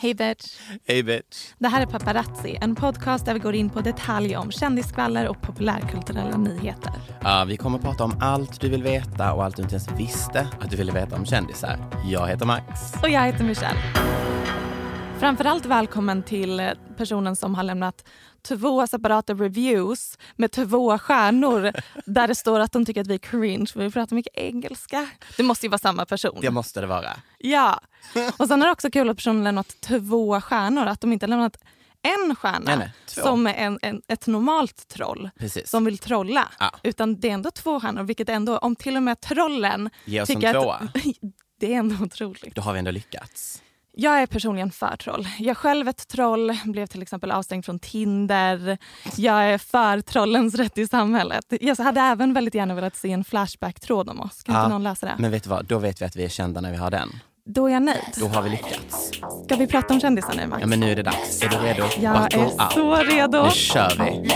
Hej bitch. Hej bitch. Det här är Paparazzi, en podcast där vi går in på detaljer om kändisskvaller och populärkulturella nyheter. Ja, vi kommer att prata om allt du vill veta och allt du inte ens visste att du ville veta om kändisar. Jag heter Max. Och jag heter Michelle. Framförallt välkommen till personen som har lämnat två separata reviews med två stjärnor där det står att de tycker att vi är cringe för vi pratar mycket engelska. Det måste ju vara samma person. Det måste det vara. Ja. Och sen är det också kul att personen lämnat två stjärnor. Att de inte lämnat en stjärna Nej, nej, som är en, en, ett normalt troll Precis. som vill trolla. Ja. Utan det är ändå två stjärnor, vilket ändå, om till och med trollen Ge oss en tycker tvåa. att det är ändå otroligt. Då har vi ändå lyckats. Jag är personligen för troll. Jag själv ett troll, blev till exempel avstängd från Tinder. Jag är för trollens rätt i samhället. Jag hade även väldigt gärna velat se en Flashback-tråd om oss. Kan Ja, inte någon läsa det? Men vet du vad, då vet vi att vi är kända när vi har den. Då är jag nöjd. Då har vi lyckats. Ska vi prata om kändisar nu Max? Ja men nu är det dags. Är du redo? Jag är up. så redo. Nu kör vi.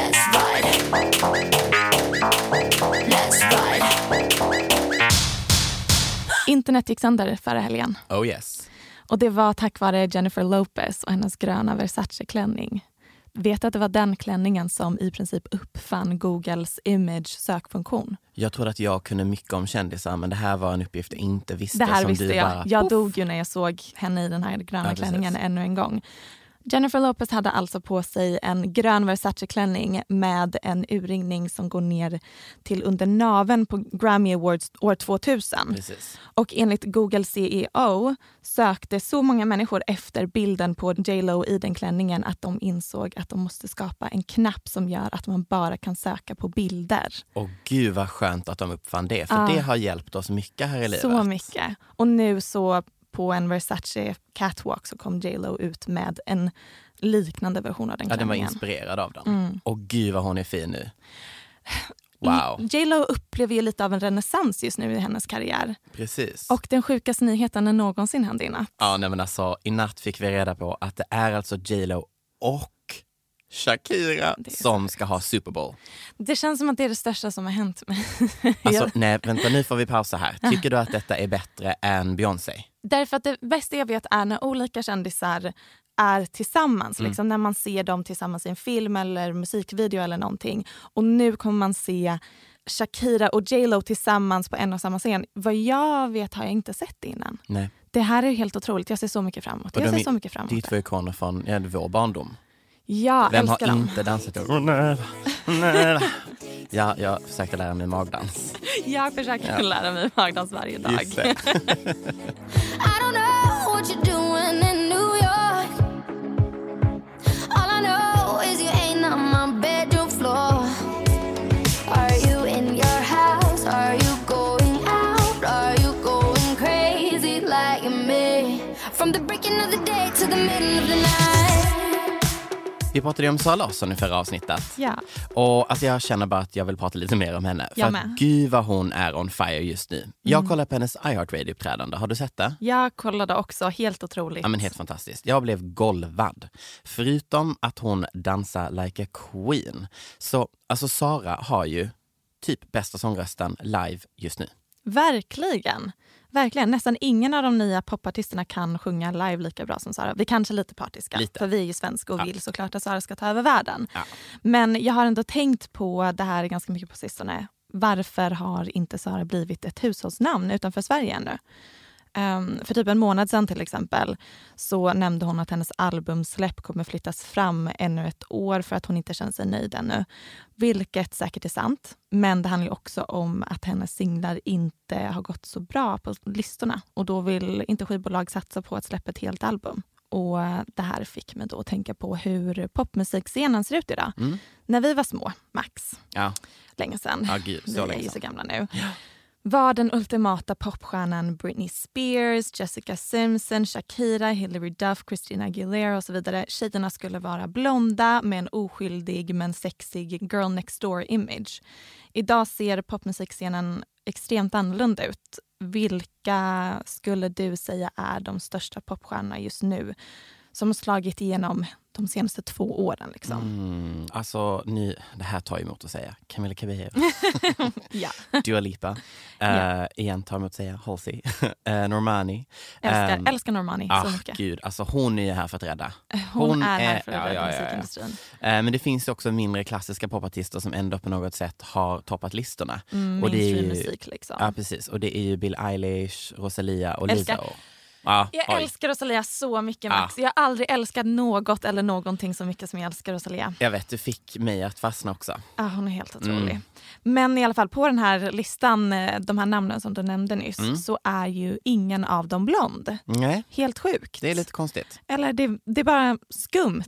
Internet gick sönder förra helgen. Oh yes. Och det var tack vare Jennifer Lopez och hennes gröna Versace-klänning. Vet att det var den klänningen som i princip uppfann Googles image sökfunktion? Jag trodde att jag kunde mycket om kändisar men det här var en uppgift jag inte visste. Det här visste jag. Bara, jag dog ju när jag såg henne i den här gröna Ja, klänningen ännu en gång. Jennifer Lopez hade alltså på sig en grön Versace-klänning med en urringning som går ner till under naveln på Grammy Awards år 2000. Precis. Och enligt Google CEO sökte så många människor efter bilden på J Lo i den klänningen att de insåg att de måste skapa en knapp som gör att man bara kan söka på bilder. Och gud vad skönt att de uppfann det för Ja. det har hjälpt oss mycket här i livet. Så mycket. Och nu så på en Versace catwalk så kom J Lo ut med en liknande version av den Ja, den var klänningen. inspirerad av den. Mm. Och gud vad hon är fin nu. Wow, J Lo upplever ju lite av en renässans just nu i hennes karriär. precis. Och den sjukaste nyheten är någonsin hände i natt. Ja, nej men alltså i natt fick vi reda på att det är alltså J Lo och Shakira som ska ha Super Bowl. Det känns som att det är det största som har hänt mig. Alltså nej, vänta nu får vi pausa här. Tycker du att detta är bättre än Beyoncé? Därför att det bästa jag vet är när olika kändisar är tillsammans. Mm. Liksom när man ser dem tillsammans i en film eller musikvideo eller någonting. Och nu kommer man se Shakira och J Lo tillsammans på en och samma scen. Vad jag vet har jag inte sett det innan. Nej. Det här är helt otroligt. Jag ser så mycket fram emot. Jag ser så mycket fram Det är emot två det. ikoner från ja, vår barndom. Ja, Vem har dem. inte dansat Nej, nej. Ja, jag försökte lära mig magdans. Jag försöker lära mig magdans varje dag. Just det. Vi pratade ju om Sara Larsson i förra avsnittet. Ja. Och alltså jag känner bara att jag vill prata lite mer om henne. För Jag att med. gud vad hon är on fire just nu. Jag kollar på hennes iHeartRadio-uppträdande. Har du sett det? Jag kollade också, helt otroligt. Ja, men helt fantastiskt. Jag blev golvad. Förutom att hon dansar like a queen. Så alltså Sara har ju typ bästa sångrösten live just nu. Verkligen. Verkligen. Nästan ingen av de nya popartisterna kan sjunga live lika bra som Sara. Vi kanske är lite partiska, Lite. för vi är ju svenska och Ja. vill såklart att Sara ska ta över världen. Ja. Men jag har ändå tänkt på det här ganska mycket på sistone. Varför har inte Sara blivit ett hushållsnamn utanför Sverige ännu? Ehm, för typ en månad sedan till exempel så nämnde hon att hennes albumsläpp kommer flyttas fram ännu ett år för att hon inte känner sig nöjd ännu. Vilket säkert är sant. Men det handlar ju också om att hennes singlar inte har gått så bra på listorna och då vill inte skivbolag satsa på att släppa ett helt album. Och det här fick mig då att tänka på hur popmusikscenen ser ut idag. Mm. När vi var små, Max, Ja, länge sedan. ja gud, Vi är ju så gamla nu. Var den ultimata popstjärnan Britney Spears, Jessica Simpson, Shakira, Hilary Duff, Christina Aguilera och så vidare. Tjejerna skulle vara blonda med en oskyldig men sexig girl next door image. Idag ser popmusikscenen extremt annorlunda ut. Vilka skulle du säga är de största popstjärnorna just nu som har slagit igenom de senaste två åren? Liksom? Mm, alltså, ni, det här tar emot att säga. Camilla Cabello, Ja. Dua Lipa, Ja. uh, igen tar emot att säga Halsey, uh, Normani. Älskar, Ehm, älskar Normani Ah, så mycket. gud, alltså hon är här för att rädda. Hon, hon är här är- för att rädda ja, ja, musikindustrin. Eh, Men det finns också mindre klassiska popartister som ändå på något sätt har toppat listorna. Mm, Och det är ju- Mainstream-musik liksom. Ja precis, och det är ju Bill Eilish, Rosalia och Älskar. Lizzo. Ja, Jag oj. älskar Rosalia så mycket Max. Ah. Jag har aldrig älskat något eller någonting så mycket som jag älskar Rosalia. Jag vet, du fick mig att fastna också. Ah, hon är helt otrolig. Mm. Men i alla fall på den här listan, eh, de här namnen som du nämnde nyss, Mm. så är ju ingen av dem blond. Nej, Helt sjukt. det är lite konstigt. Eller det, det är bara skumt.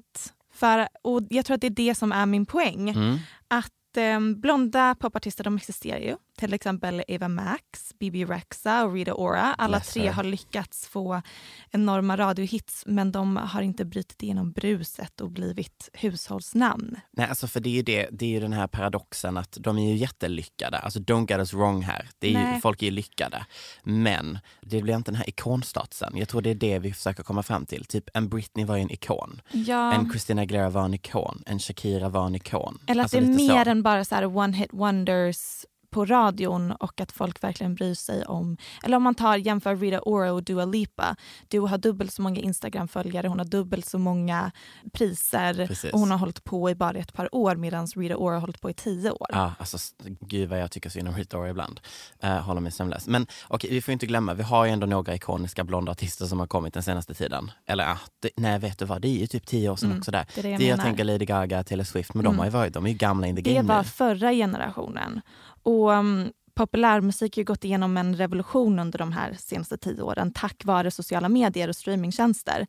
För, och jag tror att det är det som är min poäng. Mm. Att eh, blonda popartister de existerar ju. Till exempel Eva Max, Bibi Rexa och Rita Ora. Alla tre har lyckats få enorma radiohits men de har inte brutit igenom bruset och blivit hushållsnamn. Nej, alltså för det är ju, det, det är ju den här paradoxen att de är ju jättelyckade. Alltså don't get us wrong här. Det är ju, folk är ju lyckade. Men det blir inte den här ikonstatusen. Jag tror det är det vi försöker komma fram till. Typ en Britney var ju en ikon. Ja. En Christina Aguilera var en ikon. En Shakira var en ikon. Eller att Alltså det är lite så. mer än bara så one hit wonders på radion och att folk verkligen bryr sig om... Eller om man tar jämför Rita Ora och Dua Lipa. Dua har dubbelt så många Instagram-följare, hon har dubbelt så många priser Precis. och hon har hållit på i bara ett par år medan Rita Ora har hållit på i tio år. Ja, alltså gud vad jag tycker synd om Rita Ora ibland. Uh, håller mig sömnlös. Men okej, vi får inte glömma, vi har ju ändå några ikoniska blonda artister som har kommit den senaste tiden. Eller ja, det, nej vet du vad, det är ju typ tio år sedan Mm, också där. det det jag jag menar. tänker Lady Gaga, Taylor Swift, men de Mm. har ju varit, de är ju gamla in the Det game var nu. förra generationen. Och um, populärmusik har ju gått igenom en revolution under de här senaste tio åren tack vare sociala medier och streamingtjänster.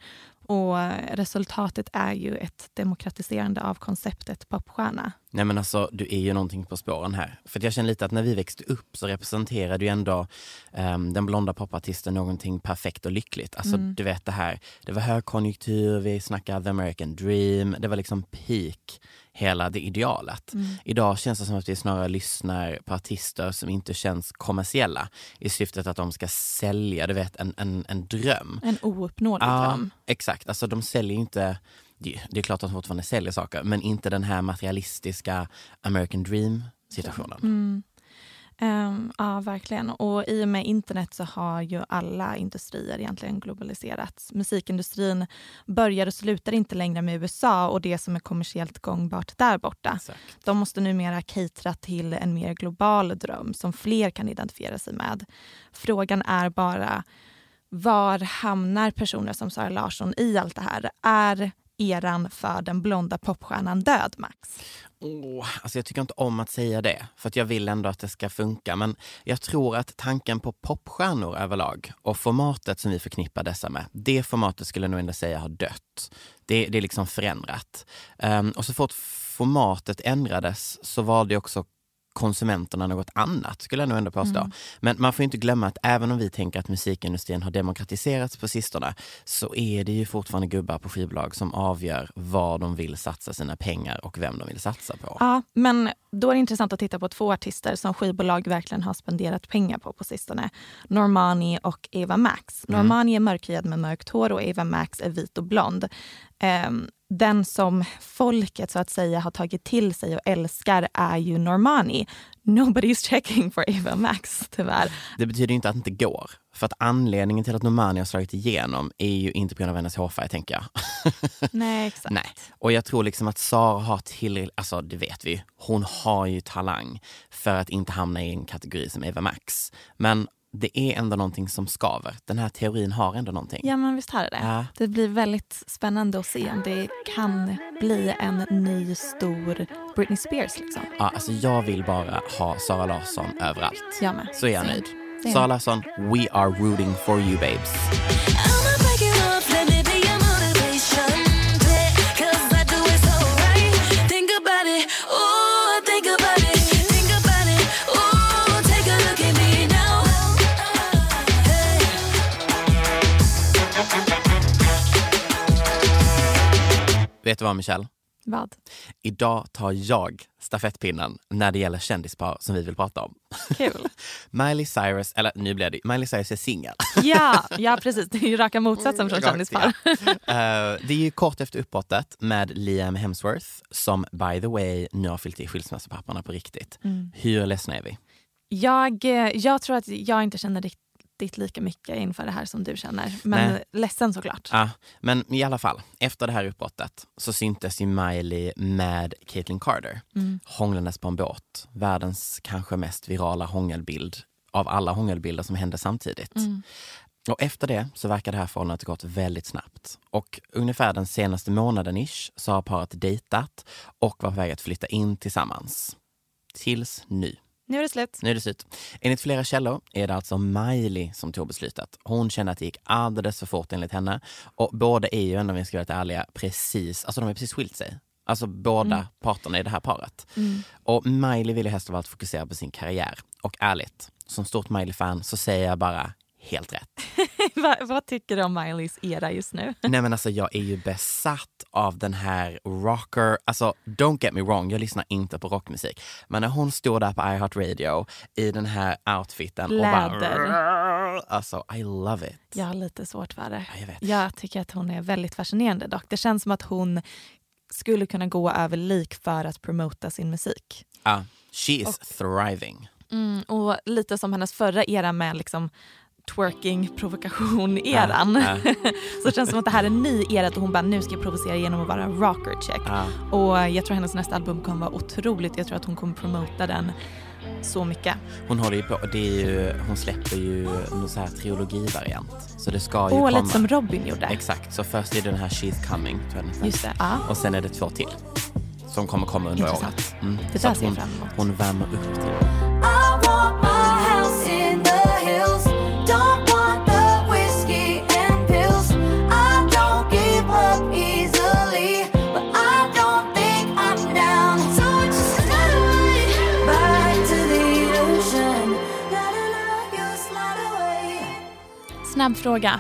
Och resultatet är ju ett demokratiserande av konceptet popstjärna. Nej men alltså, du är ju någonting på spåren här. För jag känner lite att när vi växte upp så representerade ju ändå ehm, den blonda popartisten någonting perfekt och lyckligt. Alltså Mm. du vet det här, det var högkonjunktur, vi snackade the American dream, det var liksom peak, hela det idealet. Mm. Idag känns det som att vi snarare lyssnar på artister som inte känns kommersiella i syftet att de ska sälja, du vet, en, en, en dröm. En ouppnåelig Ja, dröm. exakt. Alltså de säljer inte, det, det är klart att de fortfarande säljer saker, men inte den här materialistiska American dream situationen. Mm. Ehm, ja, verkligen. Och i och med internet så har ju alla industrier egentligen globaliserats. Musikindustrin börjar och slutar inte längre med USA och det som är kommersiellt gångbart där borta. Exakt. De måste numera catera till en mer global dröm som fler kan identifiera sig med. Frågan är bara, var hamnar personer som Sara Larsson i allt det här? Är eran för den blonda popstjärnan död, Max? Oh, alltså jag tycker inte om att säga det, för att jag vill ändå att det ska funka. Men jag tror att tanken på popstjärnor överlag och formatet som vi förknippar dessa med, det formatet skulle jag nog ändå säga har dött. Det, det är liksom förändrat. Um, och så fort formatet ändrades så valde också konsumenterna något annat skulle jag nog ändå påstå. Mm. Men man får inte glömma att även om vi tänker att musikindustrin har demokratiserats på sistone så är det ju fortfarande gubbar på skivbolag som avgör var de vill satsa sina pengar och vem de vill satsa på. Ja, men då är det intressant att titta på två artister som skivbolag verkligen har spenderat pengar på på sistone. Normani och Eva Max. Mm. Normani är mörkhyad med mörkt hår och Eva Max är vit och blond. Ehm, den som folket så att säga har tagit till sig och älskar är ju Normani. Nobody's checking for Eva Max tyvärr. Det betyder inte att det inte går. För att anledningen till att Normani har slagit igenom är ju inte på grund av hennes hårfärg tänker jag. Nej, exakt. Nej. Och jag tror liksom att Sara har tillräckligt, alltså det vet vi, hon har ju talang för att inte hamna i en kategori som Eva Max. Men det är ändå någonting som skaver. Den här teorin har ändå någonting. Ja, men visst har det det. Ja. Det blir väldigt spännande att se om det kan bli en ny stor Britney Spears. Liksom. Ja, alltså jag vill bara ha Sara Larsson överallt. Jag med. Så är jag nöjd. Sara Larsson, we are rooting for you babes. Vet du vad Michelle? Vad? Idag tar jag stafettpinnen när det gäller kändispar som vi vill prata om. Kul. Miley Cyrus, eller nu blir det Miley Cyrus är singel. ja, ja, precis. Det är ju raka motsatsen från Rakt, kändispar. Eh, det är ju kort efter uppbrottet med Liam Hemsworth som by the way nu har fyllt i skilsmässopapperna på riktigt. Mm. Hur ledsna är vi? Jag, eh, jag tror att jag inte känner riktigt lika mycket inför det här som du känner. Men Nej. ledsen såklart. Ja, men i alla fall, efter det här uppbrottet så syntes ju Miley med Caitlyn Carter Mm. hånglandes på en båt. Världens kanske mest virala hångelbild av alla hångelbilder som hände samtidigt. Mm. Och efter det så verkar det här förhållandet gått väldigt snabbt. Och ungefär den senaste månaden ish så har paret dejtat och var på väg att flytta in tillsammans. Tills nu. Nu är det slut. Nu är det slut. Enligt flera källor är det alltså Miley som tog beslutet. Hon kände att det gick alldeles för fort enligt henne. Och båda är ju om vi ska vara ärliga, precis, alltså de har precis skilt sig. Alltså båda parterna i det här paret. Mm. Och Miley vill ju helst av allt fokusera på sin karriär. Och ärligt, som stort Miley-fan så säger jag bara helt rätt. vad, vad tycker du om Mileys era just nu? Nej men alltså jag är ju besatt av den här rocker, alltså don't get me wrong, jag lyssnar inte på rockmusik. Men när hon stod där på iHeartRadio i den här outfiten och Läder. bara... Alltså I love it. Jag har lite svårt för det. Ja, jag vet. Jag tycker att hon är väldigt fascinerande dock. Det känns som att hon skulle kunna gå över lik för att promota sin musik. Ah, she is thriving. Mm, och lite som hennes förra era med liksom twerking, provokation eran. Ja, så det känns som att det här är en ny era och hon bara nu ska jag provocera genom att vara rocker chick. Ja. Och jag tror hennes nästa album kommer vara otroligt. Jag tror att hon kommer promota den så mycket. Hon håller ju på, det är ju, hon släpper ju någon så här trilogivariant. Så det ska ju Åh, komma. lite som Robin gjorde. Exakt, så först är det den här She's coming, tror jag. Just det, ja. Och sen är det två till. Som kommer komma under Intressant. året. Mm. Det Så där ser jag hon, fram emot. hon värmer upp till Snabb fråga.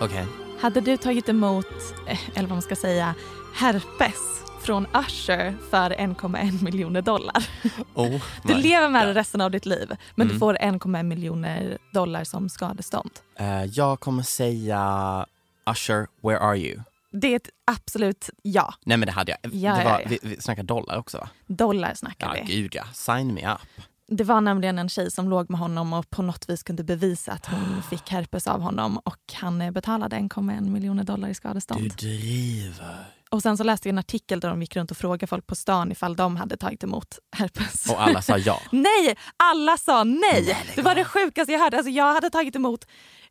Okej. Hade du tagit emot, eh, eller vad man ska säga, herpes från Usher för 1,1 miljoner dollar? Oh Du lever med det resten av ditt liv men du Mm. får 1,1 miljoner dollar som skadestånd. Eh, jag kommer säga Usher, where are you? Det är ett absolut ja. Nej men det hade jag. Ja, det ja, var, ja. Vi, vi snackar dollar också va? Dollar snackar Ja vi. gud ja, sign me up. Det var nämligen en tjej som låg med honom och på något vis kunde bevisa att hon fick herpes av honom och han eh, betalade 1,1 miljoner dollar i skadestånd. Du driver. Och sen så läste jag en artikel där de gick runt och frågade folk på stan ifall de hade tagit emot herpes. Och alla sa ja. Nej! Alla sa nej! lägg det var det sjukaste jag hörde. Alltså, jag hade tagit emot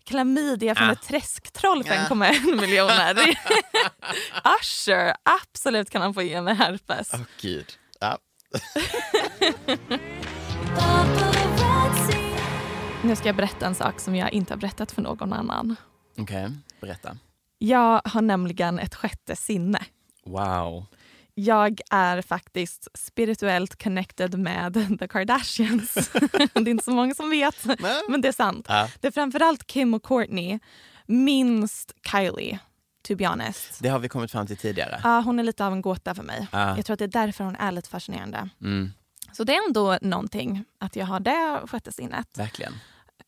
klamydia från Ah. ett träsktroll för Ja. 1,1 miljoner. Usher, absolut kan han få ge mig herpes. Åh gud. Ja. Nu ska jag berätta en sak som jag inte har berättat för någon annan. Okej, berätta. Jag har nämligen ett sjätte sinne. Wow. Jag är faktiskt spirituellt connected med the Kardashians. det är inte så många som vet, men det är sant. Ja. Det är framförallt Kim och Kourtney, minst Kylie, to be honest. Det har vi kommit fram till tidigare. Ja, hon är lite av en gåta för mig. Ja. Jag tror att det är därför hon är lite fascinerande. Mm, Så det är ändå någonting att jag har det sjätte sinnet. verkligen.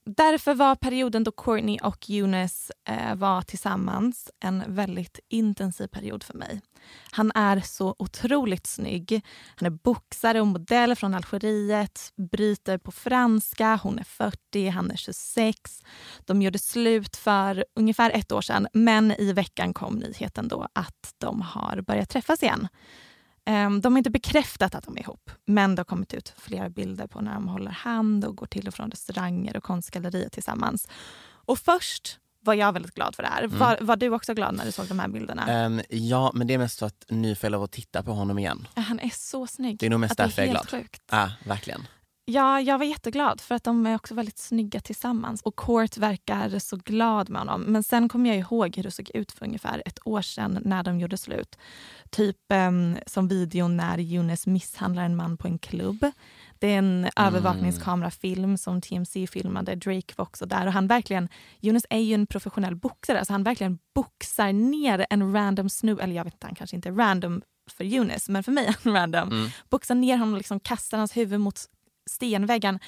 Därför var perioden då Courtney och Eunice eh, var tillsammans en väldigt intensiv period för mig. Han är så otroligt snygg. Han är boxare och modell från Algeriet, bryter på franska, hon är 40, han är 26. De gjorde slut för ungefär ett år sedan men i veckan kom nyheten då att de har börjat träffas igen. Ehm, De har inte bekräftat att de är ihop, men det har kommit ut flera bilder på när de håller hand och går till och från restauranger och konstgallerier tillsammans. Och först var jag väldigt glad för det här. Var, var du också glad när du såg de här bilderna? Ehm, ja, men det är mest för att nu får jag lov att titta på honom igen. Han är så snygg. Det är nog mest att därför jag är glad. Sjukt. Ja, verkligen. Ja, jag var jätteglad för att de är också väldigt snygga tillsammans. Och Court verkar så glad med honom. Men sen kommer jag ihåg hur det såg ut för ungefär ett år sedan när de gjorde slut. Typ em, som videon när Eunice misshandlar en man på en klubb. Det är en övervakningskamerafilm som TMC filmade. Drake var också där. Och han verkligen, Eunice är ju en professionell boxare. Alltså han verkligen boxar ner en random snubbe. Eller jag vet inte, han kanske inte är random för Eunice, men för mig är han random. Mm. Boxar ner honom och liksom kastar hans huvud mot stenväggen.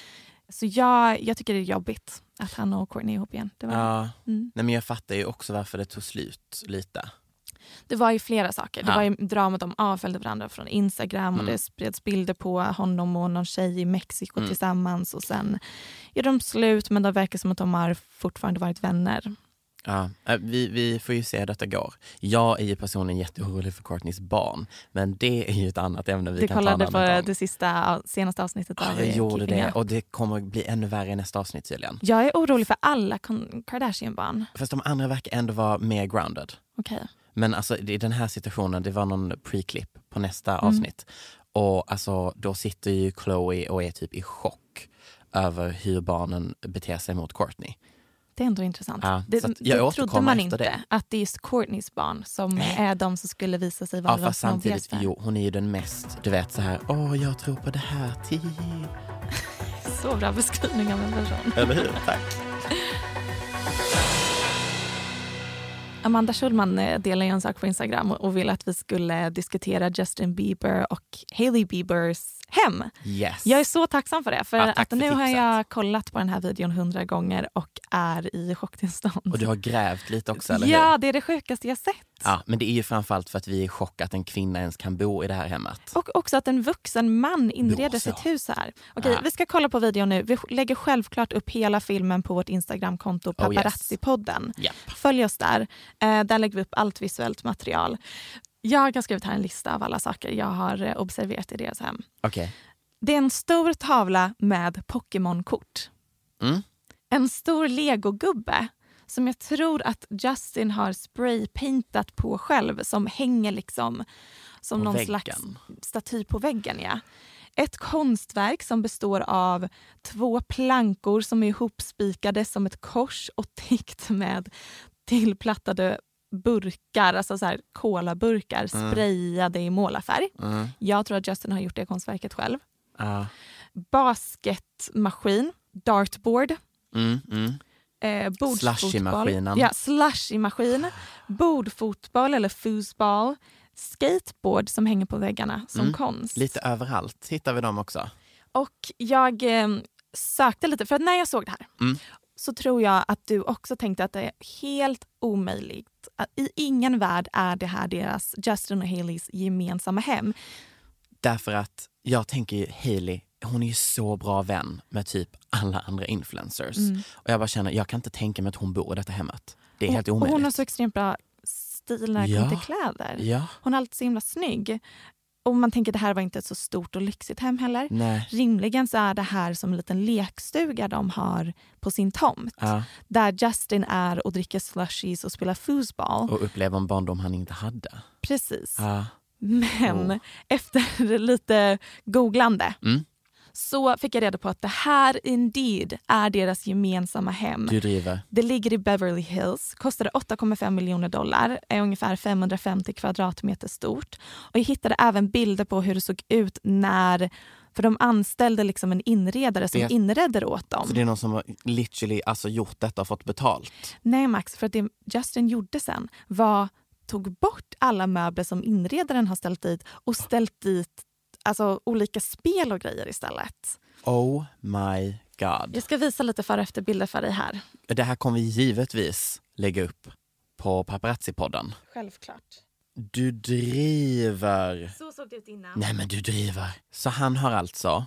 Så jag, jag tycker det är jobbigt att han och Courtney är ihop igen. Det var, Ja. mm. Nej, men jag fattar ju också varför det tog slut lite. det var ju flera saker. Det Ja. var ju dramat om avföljde varandra från Instagram och Mm. det spreds bilder på honom och någon tjej i Mexiko Mm. tillsammans och sen gjorde de slut men det verkar som att de har fortfarande varit vänner. Ja, äh, vi, vi får ju se hur detta går. Jag är ju personligen jätteorolig för Courtneys barn, men det är ju ett annat ämne vi du kan kollade på det sista, senaste avsnittet Ja, av jag eh, gjorde Keeping det Up. och det kommer bli ännu värre i nästa avsnitt tydligen. Jag är orolig för alla Kardashian-barn. Fast de andra verkar ändå vara mer grounded. Okej. Men alltså i den här situationen, det var någon pre-clip på nästa Mm. avsnitt. Och alltså då sitter ju Chloe och är typ i chock över hur barnen beter sig mot Courtney. Det är ändå intressant. Ja, det det trodde man inte, det. att det är just Courtneys barn som är de som skulle visa sig vara Ja de fast samtidigt, jo hon är ju den mest, du vet så här, åh jag tror på det här, ti. Så bra beskrivning av en person. Eller hur? Tack. Amanda Schulman eh, delade en sak på Instagram och och ville att vi skulle diskutera Justin Bieber och Hailey Biebers hem. Yes. Jag är så tacksam för det. För Ja, att för nu har tipset. jag kollat på den här videon hundra gånger och är i chocktillstånd. Och du har grävt lite också, eller hur? Ja, det är det sjukaste jag sett. Ja, men det är ju framförallt för att vi är i chock att en kvinna ens kan bo i det här hemmet. Och också att en vuxen man inreder sitt hus här. Okej, Ja. vi ska kolla på videon nu. Vi lägger självklart upp hela filmen på vårt Instagramkonto Oh, yes. Paparazzi-podden. Japp. Följ oss där. Eh, där lägger vi upp allt visuellt material. Jag har skrivit här en lista av alla saker jag har eh, observerat i deras hem. Okej. Det är en stor tavla med Pokémon-kort. Mm. En stor legogubbe som jag tror att Justin har spraypaintat på själv som hänger liksom som På någon väggen. slags staty på väggen. Ja. Ett konstverk som består av två plankor som är ihopspikade som ett kors och täckt med tillplattade burkar, alltså så här kolaburkar sprayade i målarfärg. Mm. Jag tror att Justin har gjort det konstverket själv. Ja. Basketmaskin, dartboard, Mm, mm. eh. Slushymaskinen. Ja, slushymaskin, bordfotboll eller foosball, skateboard som hänger på väggarna som Mm. konst. Lite överallt hittar vi dem också. Och jag eh, sökte lite, för att när jag såg det här Mm. Så tror jag att du också tänkte att det är helt omöjligt. Att I ingen värld är det här deras, Justin och Haleys gemensamma hem. Därför att jag tänker ju Hailey, hon är ju så bra vän med typ alla andra influencers. Mm. Och jag bara känner, jag kan inte tänka mig att hon bor i detta hemmet. Det är helt och, och omöjligt. hon har så extremt bra stil när det Ja. kommer till kläder. Ja, Hon är alltid så himla snygg. Och man tänker det här var inte ett så stort och lyxigt hem heller. nej. Rimligen så är det här som en liten lekstuga de har på sin tomt. Ja. Där Justin är och dricker slushies och spelar foosball. Och uppleva en barndom han inte hade. Precis. Ja. Men Oh. efter lite googlande Mm. Så fick jag reda på att det här indeed är deras gemensamma hem. Du driver. Det ligger i Beverly Hills, kostade 8,5 miljoner dollar, är ungefär 550 kvadratmeter stort. Och jag hittade även bilder på hur det såg ut när, för de anställde liksom en inredare som Det- inredde åt dem. Så det är någon som har literally alltså gjort detta och fått betalt? Nej Max, för att det Justin gjorde sen var tog bort alla möbler som inredaren har ställt dit och ställt dit alltså, olika spel och grejer istället. Oh my god. Jag ska visa lite före och efterbilder för dig här. Det här kommer vi givetvis lägga upp på paparazzi-podden. Självklart. Du driver. Så såg det ut innan. Nej men du driver. Så han har alltså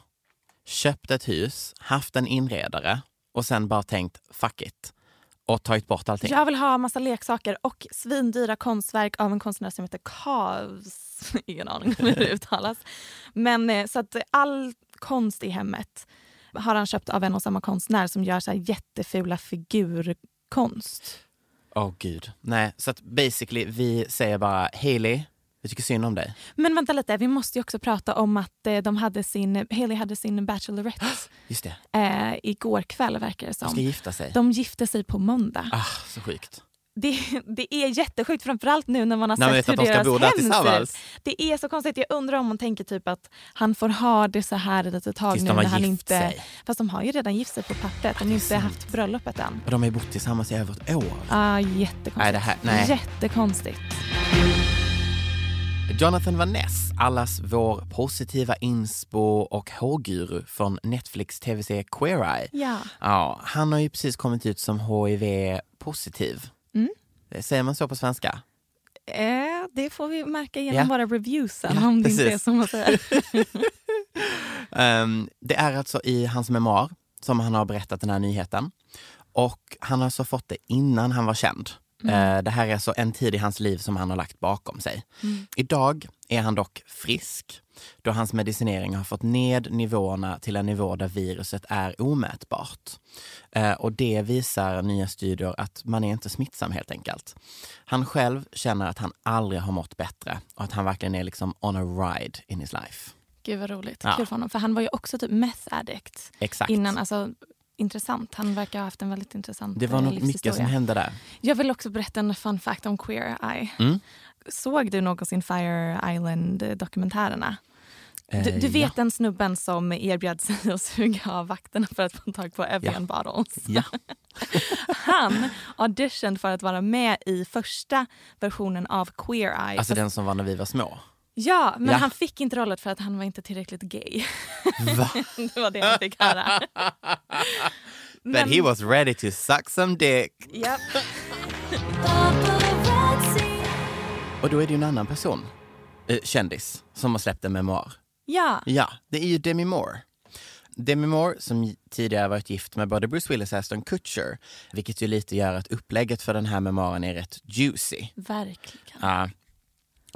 köpt ett hus, haft en inredare och sen bara tänkt fuck it och tagit bort allting. Jag vill ha massa leksaker och svindyra konstverk av en konstnär som heter Kavs. Ingen aning om hur det uttalas. Men eh, så att all konst i hemmet har han köpt av en och samma konstnär som gör så här jättefula figurkonst. Åh gud. Nej, så att basically vi säger bara Hailey, vi tycker synd om dig. Men vänta lite, vi måste ju också prata om att eh, de hade sin, Haley hade sin Bachelorette Just det, eh, igår kväll verkar det de ska som. gifta sig. De gifte sig på måndag. Ah, så sjukt. Det, det är jättesjukt, framförallt nu när man har man sett hur de deras bo hem ser. Det är så konstigt. Jag undrar om man tänker typ att han får ha det så här ett litet tag Tills nu när han inte... sig. Fast de har ju redan gift sig på pappret. De har inte sant. haft bröllopet än. Och de har ju bott tillsammans i över ett år. Ah, jättekonstigt. Nej, det här- nej. Jättekonstigt. Jonathan Van Ness, allas vår positiva inspo och hårguru från Netflix tv-serie Queer Eye. Ja. Ja, han har ju precis kommit ut som HIV-positiv. Mm. Säger man så på svenska? Eh, det får vi märka genom Ja. våra reviews sen Ja, om det inte är precis. som man säger. Ehm, det är alltså i hans memoar som han har berättat den här nyheten. Och han har alltså fått det innan han var känd. Eh, det här är alltså en tid i hans liv som han har lagt bakom sig. Idag är han dock frisk då hans medicinering har fått ned nivåerna till en nivå där viruset är omätbart. Eh, och det visar nya studier att man är inte smittsam helt enkelt. Han själv känner att han aldrig har mått bättre och att han verkligen är liksom on a ride in his life. Gud vad roligt. Ja. Kul för honom. För han var ju också typ meth addict Exakt. innan. Alltså, intressant. Han verkar ha haft en väldigt intressant Det var eh, nog mycket som hände där. Jag vill också berätta en fun fact om Queer Eye. Mm. Såg du någonsin Fire Island-dokumentärerna? Du, Eh, du vet den snubben som erbjöd sig att suga av vakterna för att få tag på Evian bottles? Ja. Han auditioned för att vara med i första versionen av Queer Eye. Alltså den som var när vi var små. Ja, men Ja. han fick inte rollen för att han var inte tillräckligt gay. Va? det var det han fick höra. But he was ready to suck some dick. Japp. Och då är det ju en annan person, eh, kändis, som har släppt en memoar. Ja, Ja, det är ju Demi Moore. Demi Moore som tidigare varit gift med både Bruce Willis och Aston Kutcher, vilket ju lite gör att upplägget för den här memoaren är rätt juicy. verkligen. Ja.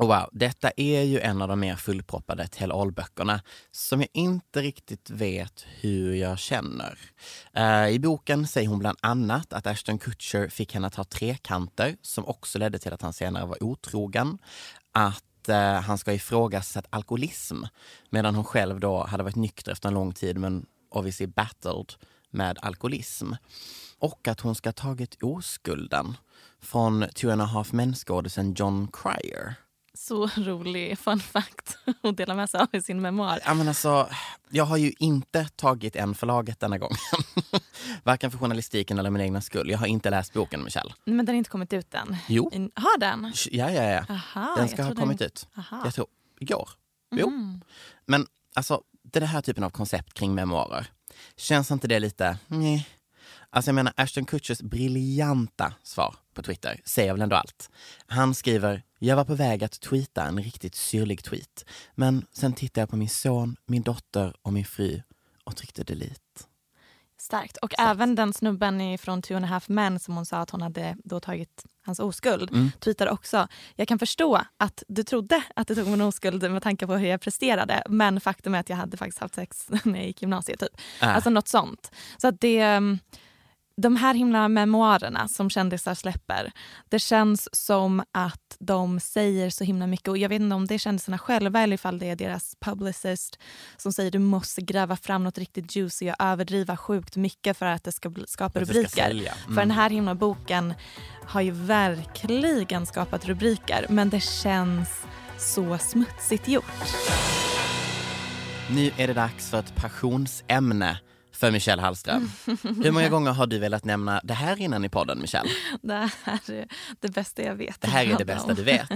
Och wow, detta är ju en av de mer fullproppade tell all-böckerna som jag inte riktigt vet hur jag känner. Uh, I boken säger hon bland annat att Ashton Kutcher fick henne att ha trekanter som också ledde till att han senare var otrogen. Att eh, han ska ha ifrågasatt alkoholism medan hon själv då hade varit nykter efter en lång tid men obviously battled med alkoholism. Och att hon ska ha tagit oskulden från Two and a half men-skådisen John Cryer. Så rolig fun fact att dela med sig av i sin memoar. Ja, men alltså, jag har ju inte tagit en förlaget denna gången. Varken för journalistiken eller min egna skull. Jag har inte läst boken, Michelle. Men den har inte kommit ut än. Jo. In- Har den? Ja, ja, ja. Aha, den ska ha kommit den- ut. Aha. Jag tror igår. Jo. Men alltså, den här typen av koncept kring memoarer, känns inte det lite... Nej. Alltså jag menar, Ashton Kutchers briljanta svar på Twitter säger väl ändå allt. Han skriver, jag var på väg att tweeta en riktigt syrlig tweet. Men sen tittade jag på min son, min dotter och min fru och tryckte delete. Starkt. Och även den snubben från Two and a half men som hon sa att hon hade då tagit hans oskuld Mm. tweetade också. Jag kan förstå att du trodde att du tog min oskuld med tanke på hur jag presterade men faktum är att jag hade faktiskt haft sex när jag gick i gymnasiet. Typ. Ah. Alltså något sånt. Så att det, de här himla memoarerna som kändisar släpper, det känns som att de säger så himla mycket och jag vet inte om det är kändisarna själva eller ifall det är deras publicist som säger du måste gräva fram något riktigt juicy och överdriva sjukt mycket för att det ska skapa ska rubriker. sälja. Mm. För den här himla boken har ju verkligen skapat rubriker men det känns så smutsigt gjort. Nu är det dags för ett passionsämne för Michelle Hallström. Hur många gånger har du velat nämna det här innan i podden, Michelle? Det här är det bästa jag vet. Det här är det bästa du vet.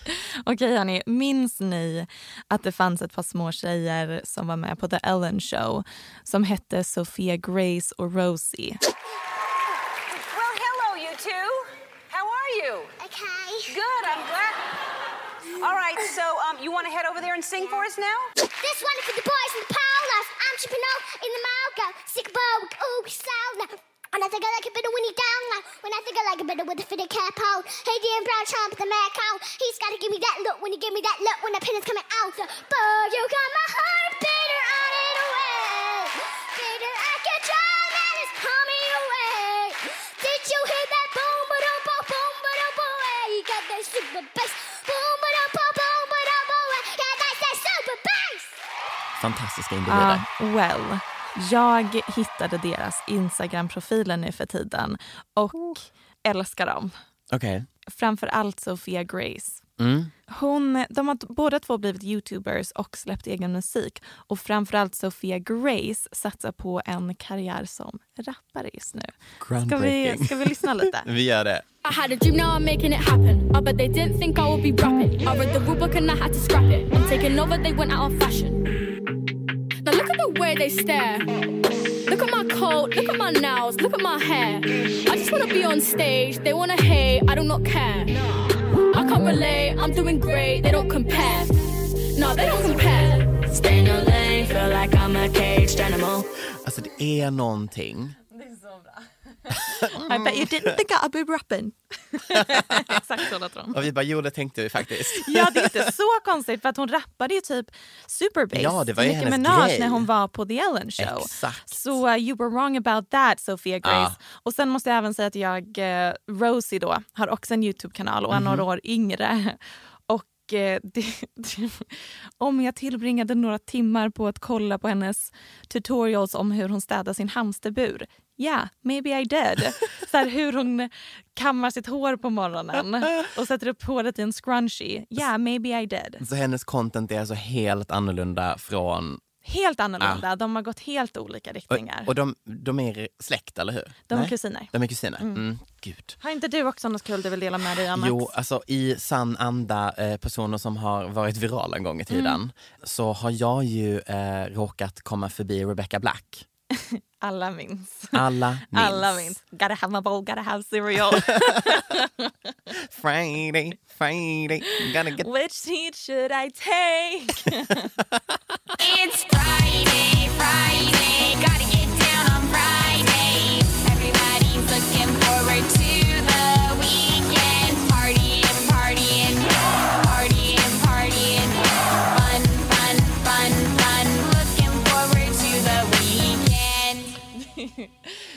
Okej hörni, minns ni att det fanns ett par små tjejer som var med på The Ellen show som hette Sophia Grace och Rosie? Well, hello, you two. How are you? Okay. Good, I'm glad. All right, so um, you want to head over there and sing for us now? This one for the boys in the polos. Out in the malga. Sick bow, ooh, sound. When I think I like a bit of Winnie down now. When I think I like a bit of with the fitted cap out. Hey, Dan Brown, Trump, the Mac out. He's got to give me that look when he give me that look when the pin is coming out. But you got my heart beater Fantastiska individer. Ah, well, jag hittade deras Instagram-profiler nu för tiden och älskar dem. Okej. Framför allt Sophia Grace. Mm. Hon, de har båda två blivit youtubers och släppt egen musik. Och framförallt Sophia Grace satsar på en karriär som rappare just nu. Ska vi, ska vi lyssna lite? Vi gör det. I had a dream, now I'm making it happen. I bet they didn't think I would be rapping. I read the rulebook and I had to scrap it. I'm taking over, they went out of fashion. Now look at the way they stare. Look at my coat, look at my nails, look at my hair. I just wanna be on stage, they wanna hate, I do not care. I can't relate, I'm doing great, they don't compare. No, they don't compare. Stay in your lane, feel like I'm a caged animal. Alltså det är någonting. I bet you didn't think I'd be rapping. Exakt så låter. Och vi bara, jo det tänkte vi faktiskt. Ja, det är inte så konstigt för att hon rappade ju typ superbass Ja, det var ju Nicki hennes Minaj grej. när hon var på The Ellen show. Exakt. Så uh, you were wrong about that Sophia Grace. Ja. Och sen måste jag även säga att jag, eh, Rosie då, har också en Youtube-kanal och är några år yngre. Eh, det, det, om jag tillbringade några timmar på att kolla på hennes tutorials om hur hon städar sin hamsterbur. Yeah, maybe I did. Så här, hur hon kammar sitt hår på morgonen och sätter upp håret i en scrunchie. Yeah, maybe I did. Så hennes content är alltså helt annorlunda från... Helt annorlunda. De har gått helt olika riktningar. Och, och de, de är släkt, eller hur? De är Nej? kusiner. De är kusiner? Mm. Gud. Har inte du också något kul du vill dela med dig av Max? Jo, alltså i sann anda eh, personer som har varit virala en gång i tiden Mm. så har jag ju eh, råkat komma förbi Rebecca Black. Alla minns. Alla minns. Alla minns. Gotta have my bowl, gotta have cereal. Friday, Friday, gotta get... Which seat should I take? It's Friday, Friday,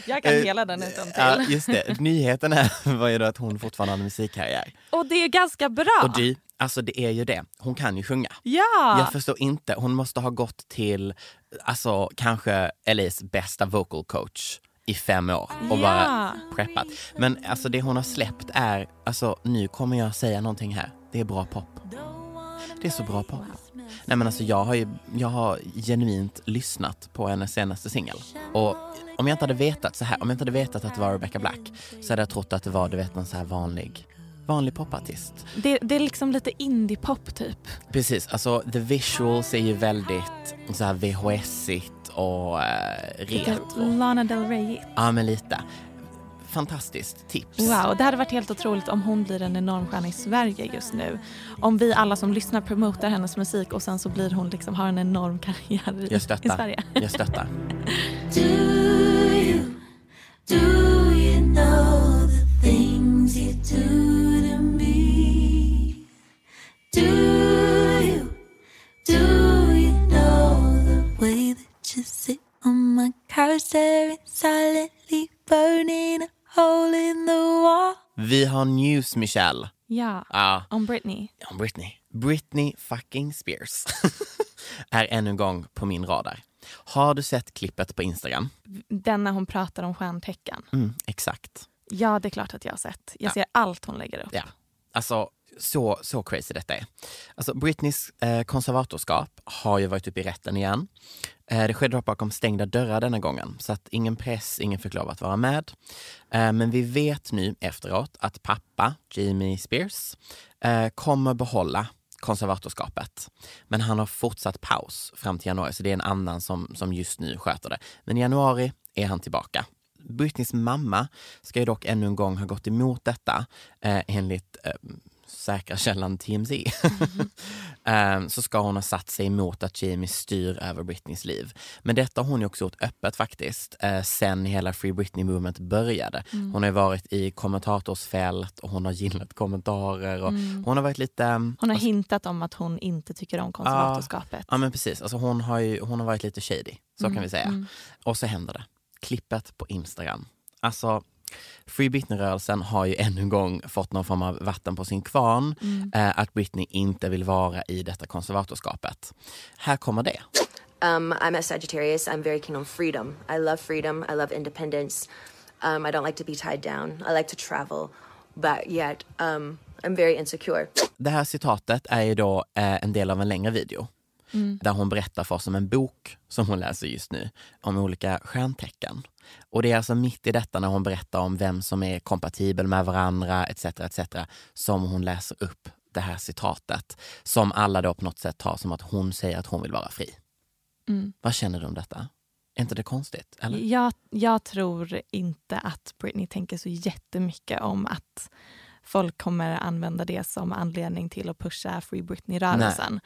Jag kan Eh, hela den utan till. Ja, just det. Nyheten här var ju då att hon fortfarande har en musikkarriär. Och det är ganska bra. Och du, alltså det är ju det. Hon kan ju sjunga. Ja. Jag förstår inte, hon måste ha gått till, alltså kanske LAs bästa vocal coach i fem år och Ja. bara preppat. Men alltså det hon har släppt är, alltså nu kommer jag säga någonting här, det är bra pop. Det är så bra pop. Nej men alltså jag har ju, jag har genuint lyssnat på hennes senaste singel. Och om jag inte hade vetat så här, om jag inte hade vetat att det var Rebecca Black så hade jag trott att det var, du vet, någon så här vanlig, vanlig popartist. Det, det är liksom lite indie-pop typ. Precis, alltså the visuals är ju väldigt så här VHS-igt och eh, Lite retro. Lana Del Rey. Ja men lite. Fantastiskt tips. Wow, det hade varit helt otroligt om hon blir en enorm stjärna i Sverige just nu. Om vi alla som lyssnar promotar hennes musik och sen så blir hon liksom, har en enorm karriär i, Jag i. Sverige. Jag stöttar. Do you know the things you do to me? Do you, do you know the way that you sit on my couch staring silently burning a hole in the wall? Vi har news Michelle. Yeah. ja. om Britney. Om Britney. Britney fucking Spears är ännu en gång på min radar. Har du sett klippet på Instagram? Den när hon pratar om stjärntecken. Mm, exakt. Ja, det är klart att jag har sett. Jag Ja. ser allt hon lägger upp. Ja. Alltså, så, så crazy detta är. Alltså, Britneys eh, konservatorskap har ju varit uppe i rätten igen. Eh, det skedde dock bakom stängda dörrar denna gången, så att ingen press, ingen fick lov att vara med. Eh, men vi vet nu efteråt att pappa, Jamie Spears, eh, kommer behålla konservatorskapet. Men han har fortsatt paus fram till januari, så det är en annan som, som just nu sköter det. Men i januari är han tillbaka. Britneys mamma ska ju dock ännu en gång ha gått emot detta eh, enligt eh, säkra källan TMZ. eh, så ska hon ha satt sig emot att Jamie styr över Britneys liv. Men detta har hon ju också gjort öppet faktiskt, eh, sen hela Free Britney Movement började. Hon har ju varit i kommentatorsfält och hon har gillat kommentarer och hon har varit lite... Hon har hintat om att hon inte tycker om konservatorskapet. Ja men precis, alltså hon, har ju, hon har varit lite shady, så kan vi säga. Och så händer det. Klippet på Instagram. Alltså, Free Britney-rörelsen har ju ännu en gång fått någon form av vatten på sin kvarn. Eh, att Britney inte vill vara i detta konservatorskapet. Här kommer det. Um, I'm a Sagittarius. I'm very keen on freedom. I love freedom. I love independence. Um, I don't like to be tied down. I like to travel, but yet um, I'm very insecure. Det här citatet är ju då eh, en del av en längre video. Där hon berättar för oss om en bok som hon läser just nu, om olika stjärntecken. Och det är alltså mitt i detta när hon berättar om vem som är kompatibel med varandra etc. etc. som hon läser upp det här citatet. Som alla då på något sätt tar som att hon säger att hon vill vara fri. Vad känner du om detta? Är inte det konstigt? Eller? Jag, jag tror inte att Britney tänker så jättemycket om att folk kommer använda det som anledning till att pusha Free Britney-rörelsen.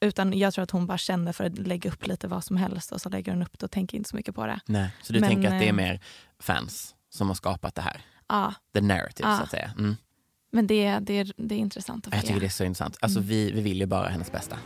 Utan jag tror att hon bara känner för att lägga upp lite vad som helst och så lägger hon upp det och tänker inte så mycket på det. Nej. Så du Men, tänker att det är eh, mer fans som har skapat det här? Ja, The narrative Ja. så att säga. Mm. men det, det, är, det är intressant att Jag få tycker det är så intressant. Alltså vi, vi vill ju bara hennes bästa.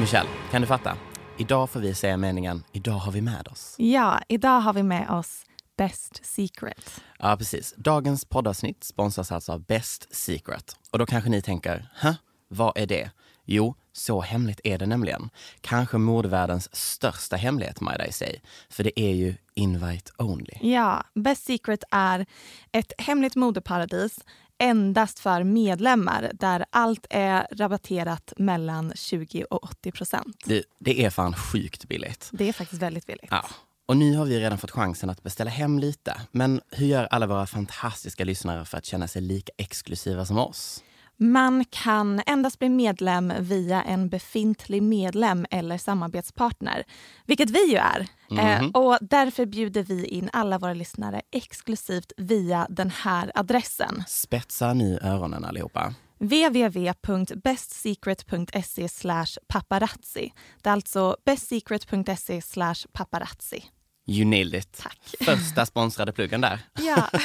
Michelle, kan du fatta? Idag får vi säga meningen idag har vi med oss. Ja, idag har vi med oss Best Secret. Ja, precis. Dagens poddavsnitt sponsras alltså av Best Secret. Och då kanske ni tänker, Hä? vad är det? Jo, så hemligt är det nämligen. Kanske modevärldens största hemlighet, might I say. För det är ju invite only. Ja, Best Secret är ett hemligt modeparadis endast för medlemmar där allt är rabatterat mellan 20 och 80 procent. Det, det är fan sjukt billigt. Det är faktiskt väldigt billigt. Ja. Och nu har vi redan fått chansen att beställa hem lite. Men hur gör alla våra fantastiska lyssnare för att känna sig lika exklusiva som oss? Man kan endast bli medlem via en befintlig medlem eller samarbetspartner, vilket vi ju är. Eh, och därför bjuder vi in alla våra lyssnare exklusivt via den här adressen. Spetsa nu öronen allihopa. www.bestsecret.se paparazzi. Det är alltså bestsecret.se paparazzi. You nailed it. Tack. Första sponsrade pluggen där. Ja.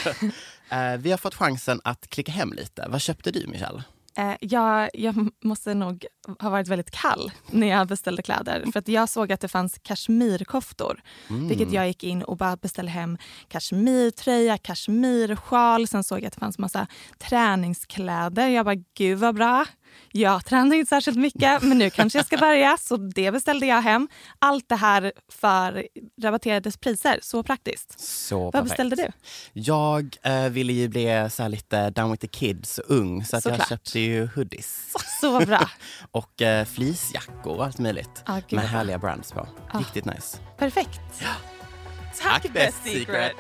Eh, vi har fått chansen att klicka hem lite. Vad köpte du Michelle? Eh, jag, jag måste nog ha varit väldigt kall när jag beställde kläder. För att jag såg att det fanns kashmirkoftor. Vilket jag gick in och bara beställde hem kashmirtröja, kashmirsjal. Sen såg jag att det fanns massa träningskläder. Jag bara, gud vad bra. Jag tränar inte särskilt mycket, men nu kanske jag ska börja. Så det beställde jag hem. Allt det här för rabatterade priser. Så praktiskt. Så Vad perfekt. beställde du? Jag eh, ville ju bli så här lite down with the kids och ung så att jag köpte ju hoodies Så bra. och eh, fleecejackor och allt möjligt. Ah, med härliga brands på. Riktigt nice. Perfekt. Tack, Best Secret.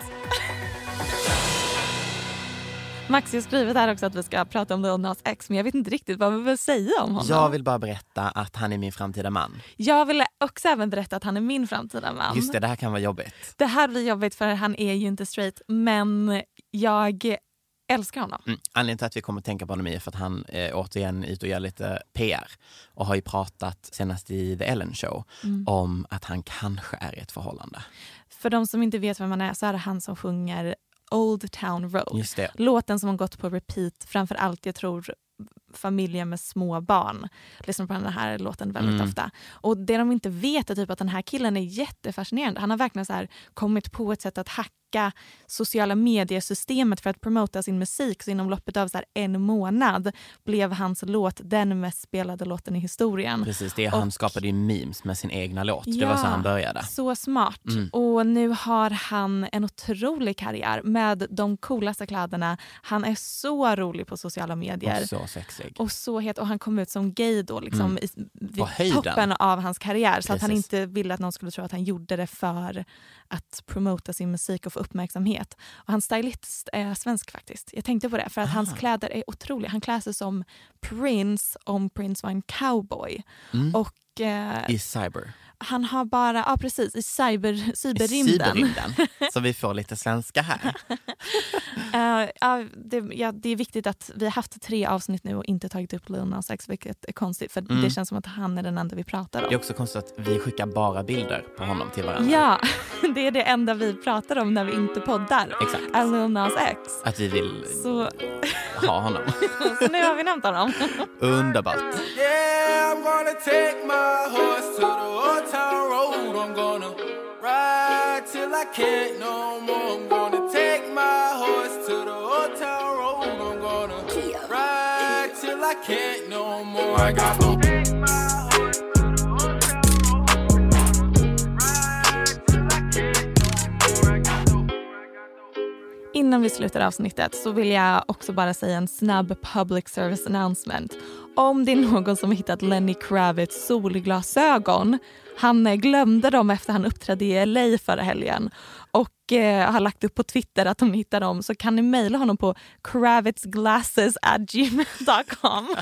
Max har skrivit här också att vi ska prata om Lil Nas X men jag vet inte riktigt vad vi vill säga om honom. Jag vill bara berätta att han är min framtida man. Jag vill också även berätta att han är min framtida man. Just det, det här kan vara jobbigt. Det här blir jobbigt för han är ju inte straight men jag älskar honom. Mm. Anledningen till att vi kommer att tänka på honom är för att han eh, återigen är ute och gör lite PR och har ju pratat senast i The Ellen Show Mm. om att han kanske är i ett förhållande. För de som inte vet vem han är så är det han som sjunger Old Town Road. Låten som har gått på repeat framför allt jag tror familjer med små barn lyssnar på den här låten väldigt Mm. ofta. Och det de inte vet är typ att den här killen är jättefascinerande. Han har verkligen så här kommit på ett sätt att hacka hacka sociala mediesystemet för att promota sin musik. Så inom loppet av så här en månad blev hans låt den mest spelade låten i historien. Precis, det, han Och- skapade ju memes med sin egna låt. det var så han började. Så smart. Mm. Och nu har han en otrolig karriär med de coolaste kläderna. Han är så rolig på sociala medier. Och så sexig. Och så het, och han kom ut som gay då, liksom, Mm. i, vid toppen av hans karriär. Så att han Precis. inte ville att någon skulle tro att han gjorde det för att promota sin musik och få uppmärksamhet. Och hans stylist är svensk faktiskt. Jag tänkte på det, för att hans Ah. kläder är otroliga. Han klär sig som Prince om Prince var en cowboy. Mm. Och eh, I cyber. Han har bara, ja precis, i cyber, I cyberrymden. cyberrymden. så vi får lite svenska här. Eh, ja, det, ja, det är viktigt att vi har haft tre avsnitt nu och inte tagit upp Lil Nas X, vilket är konstigt för Mm. det känns som att han är den enda vi pratar Det är om. också konstigt att vi skickar bara bilder på honom till varandra. Ja, det är det enda vi pratar om när vi inte poddar. Exakt. Är Lil Nas X. Att vi vill Så, ha honom. så nu har vi nämnt honom. Underbart. Yeah, Innan vi slutar avsnittet så vill jag också bara säga en snabb public service announcement. Om det är någon som hittat Lenny Kravitz solglasögon, han glömde dem efter han uppträdde i LA förra helgen och eh, har lagt upp på Twitter att de hittar dem så kan ni mejla honom på kravitzglasses@gmail.com.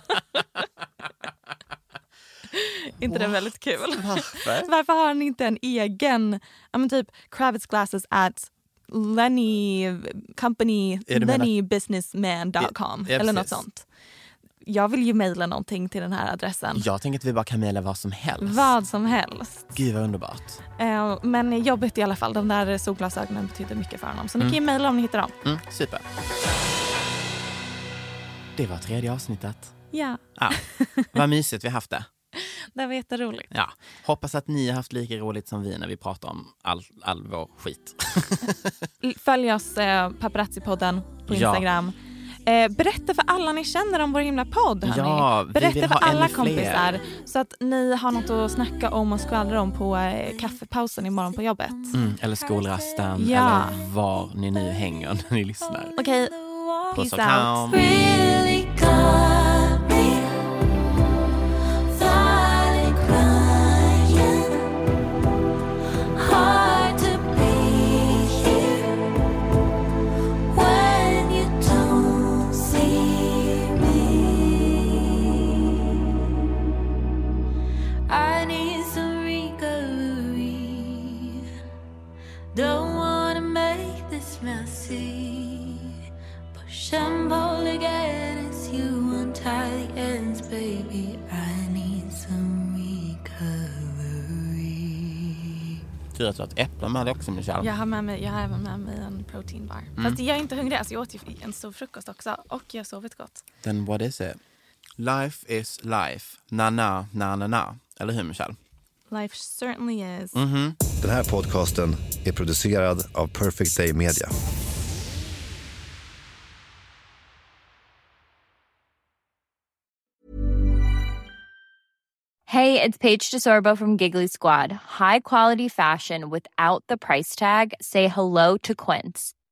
inte det väldigt kul? Varför? Varför har han inte en egen, ja typ Kravitz glasses at Lenny company, lennybusinessman.com Ja, eller något sånt. Jag vill ju mejla någonting till den här adressen. Jag tänker att vi bara kan mejla vad som helst. Vad som helst. Gud vad underbart. Eh, men jobbigt i alla fall. De där solglasögonen betyder mycket för honom. Så ni Mm. kan ju mejla om ni hittar dem. Mm, super. Det var tredje avsnittet. Ja, Ja, vad mysigt vi haft det. Det var jätteroligt. Ja, hoppas att ni har haft lika roligt som vi när vi pratar om all, all vår skit. Följ oss eh, Paparazzi-podden på Ja. Instagram. Eh, berätta för alla ni känner om vår himla podd. hörni. Ja, vi berätta för alla kompisar så att ni har något att snacka om och skvallra om på eh, kaffepausen imorgon på jobbet. Mm, eller skolrasten, Ja. eller var ni nu hänger när ni lyssnar. Okej, Puss peace och out. I need some recovery. Don't wanna make this messy. Push and pull against you, untie the ends, baby. I need some recovery. Tur att du har ett äpple med dig också Michelle. Jag har, med mig, jag har även med mig en proteinbar. Mm. Fast jag är inte hungrig, alltså jag åt ju en stor frukost också och jag har sovit gott. Then what is it? Life is life. Na na na na na. Eller hur Michelle? Life certainly is. Mhm. Den här podcasten är producerad av Perfect Day Media. Hey, it's Paige DeSorbo from Giggly Squad. High quality fashion without the price tag. Say hello to Quince.